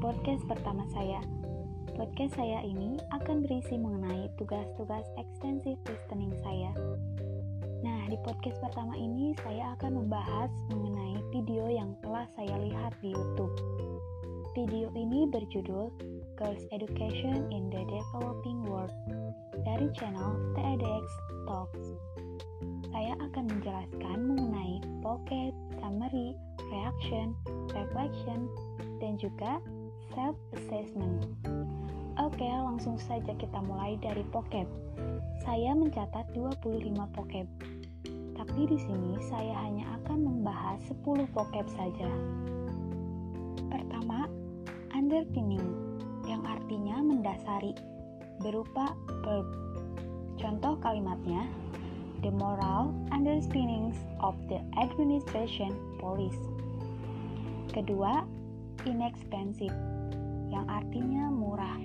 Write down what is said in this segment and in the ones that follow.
podcast pertama saya. Podcast saya ini akan berisi mengenai tugas-tugas ekstensif listening saya. Nah, di podcast pertama ini saya akan membahas mengenai video yang telah saya lihat di YouTube. Video ini berjudul Girls Education in the Developing World dari channel TEDx Talks. Saya akan menjelaskan mengenai vocab, summary, reaction, reflection, dan juga self-assessment. Oke, langsung saja kita mulai dari vocab. Saya mencatat 25 vocab. Tapi di sini saya hanya akan membahas 10 vocab saja. Pertama, underpinning yang artinya mendasari, berupa verb. Contoh kalimatnya, the moral underpinnings of the administration police. Kedua, inexpensive, yang artinya murah,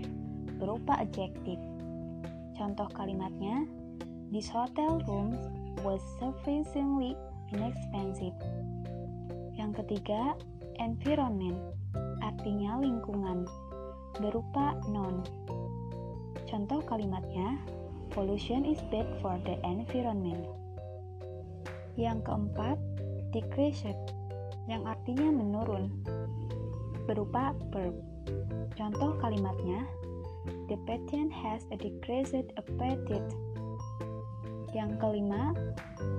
berupa adjective. Contoh kalimatnya, this hotel room was sufficiently inexpensive. Yang ketiga, environment, artinya lingkungan, berupa noun. Contoh kalimatnya, pollution is bad for the environment. Yang keempat, decreased, yang artinya menurun, berupa verb. Contoh kalimatnya, the patient has a decreased appetite. Yang kelima,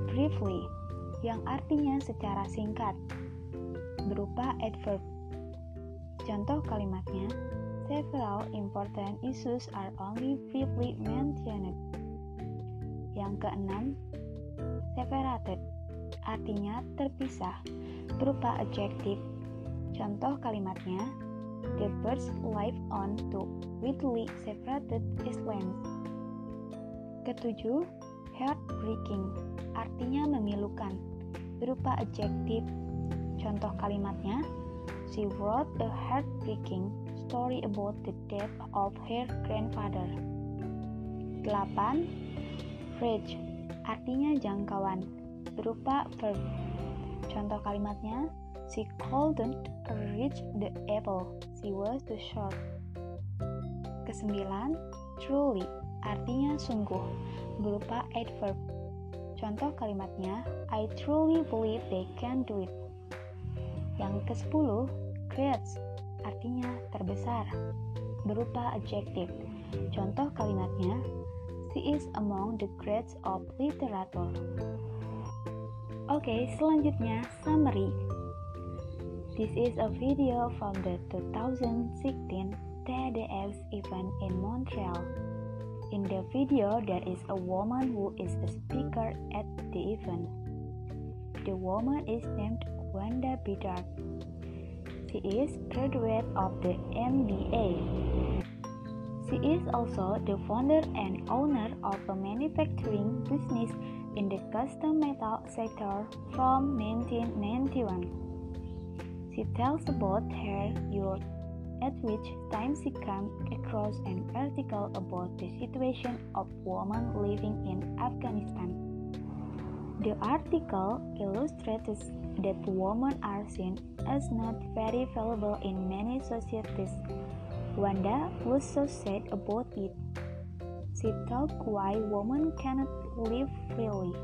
briefly, yang artinya secara singkat, berupa adverb. Contoh kalimatnya, Several important issues are only briefly mentioned. Yang keenam, separated, artinya terpisah, berupa adjective. Contoh kalimatnya, the birds live on two widely separated islands. Ketujuh, heartbreaking, artinya memilukan, berupa adjective. Contoh kalimatnya, she wrote a heartbreaking story about the death of her grandfather. 8. Reach artinya jangkauan berupa verb. Contoh kalimatnya, she couldn't reach the apple, she was too short. Kesembilan, truly artinya sungguh berupa adverb. Contoh kalimatnya, I truly believe they can do it. Yang ke-10, great artinya terbesar, berupa adjektif. Contoh kalimatnya, she is among the greats of literature. Oke, selanjutnya summary. This is a video from the 2016 TEDx event in Montreal. In the video, there is a woman who is a speaker at the event. The woman is named Wanda Bedard. She is graduate of the MBA. She is also the founder and owner of a manufacturing business in the custom metal sector from 1991. She tells about her youth at which time she came across an article about the situation of women living in Afghanistan. The article illustrates that women are seen as not very valuable in many societies. Wanda was so sad about it. She talked why women cannot live freely.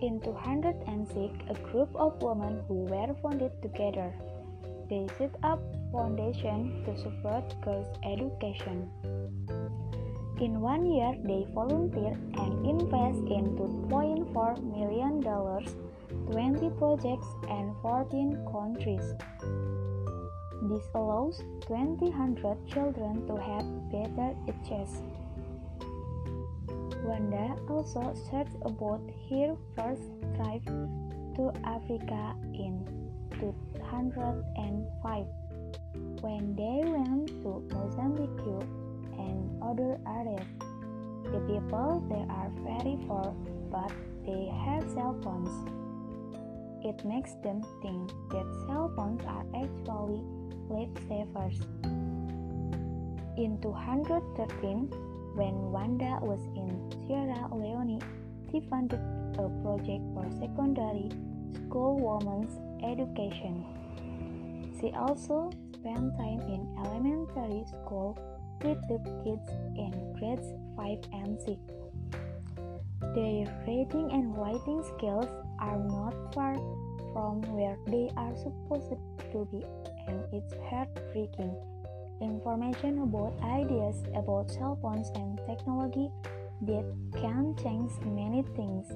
In 206, a group of women who were founded together. They set up foundation to support girls' education. In one year, they volunteer and invest in $2.4 million 20 projects and 14 countries. This allows 200 children to have better access. Wanda also searched about her first trip to Africa in 2005 when they went to Mozambique and other areas. The people there are very poor, but they have cell phones. It makes them think that cell phones are actually lifesavers. In 2013, when Wanda was in Sierra Leone, she funded a project for secondary school women's education. She also spent time in elementary school with the kids in grades 5 and 6. Their reading and writing skills are not far from where they are supposed to be, and it's heartbreaking. Information about ideas about cell phones and technology that can change many things.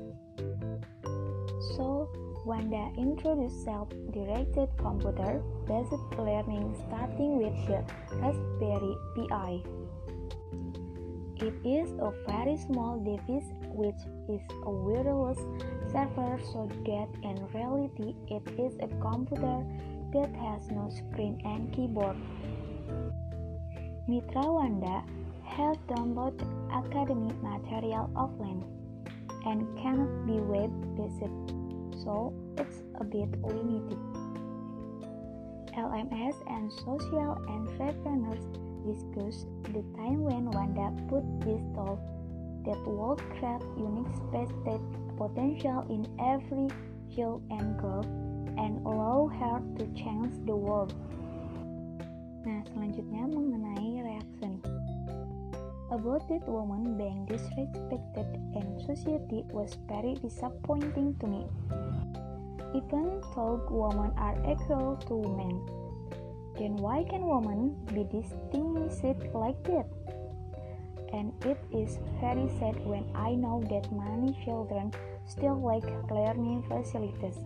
So, Wanda introduced self-directed computer-based learning starting with the Raspberry Pi. It is a very small device which is a wireless server so that in reality it is a computer that has no screen and keyboard. Mitra Wanda has downloaded academic material offline and cannot be web-based so it's a bit limited. LMS and social entrepreneurs discuss the time when Wanda put this tool that will create unique space potential in every field and goal and allow her to change the world. Nah, selanjutnya mengenai reaction. About that woman being disrespected in society was very disappointing to me. Even though women are equal to men, then why can women be distinguished like that? And it is very sad when I know that many children still lack learning facilities.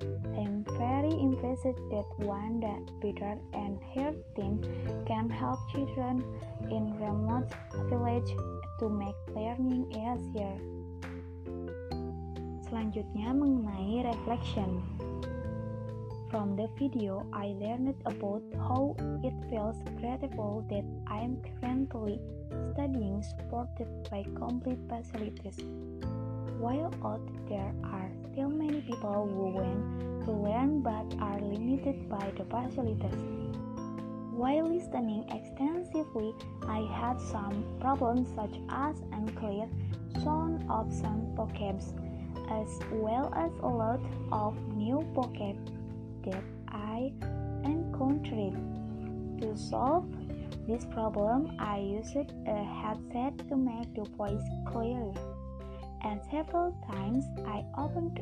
I'm very impressed that Wanda, Peter, and her team can help children in remote village to make learning easier. Selanjutnya mengenai reflection. From the video, I learned about how it feels grateful that I am currently studying supported by complete facilities. While out there are still many people who want to learn but are limited by the facilities. While listening extensively, I had some problems such as unclear sound of some vocabs as well as a lot of new vocab that I encountered. To solve this problem, I used a headset to make the voice clearer, and several times I opened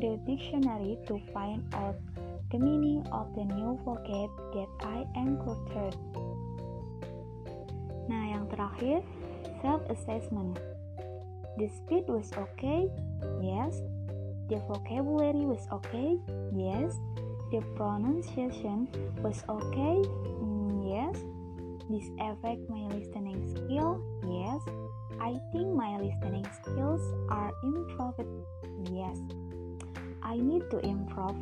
the dictionary to find out the meaning of the new vocab that I encountered. Nah, yang terakhir, self-assessment. The speed was okay? Yes. The vocabulary was okay? Yes. The pronunciation was okay? Mm, yes. This affect my listening skill? Yes. I think my listening skills are improved. Yes. I need to improve.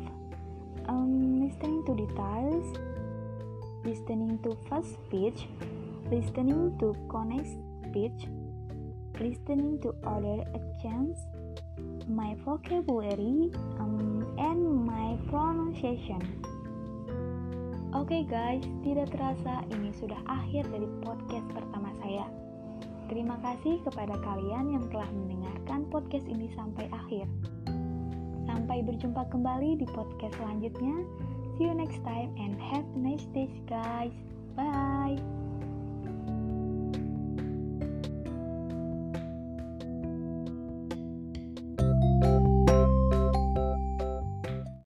Um, listening to details, listening to fast speech, listening to connect speech, listening to other accents, my vocabulary, um, and my pronunciation. Oke okay guys, tidak terasa ini sudah akhir dari podcast pertama saya. Terima kasih kepada kalian yang telah mendengarkan podcast ini sampai akhir. Sampai berjumpa kembali di podcast selanjutnya. See you next time and have a nice day guys. Bye.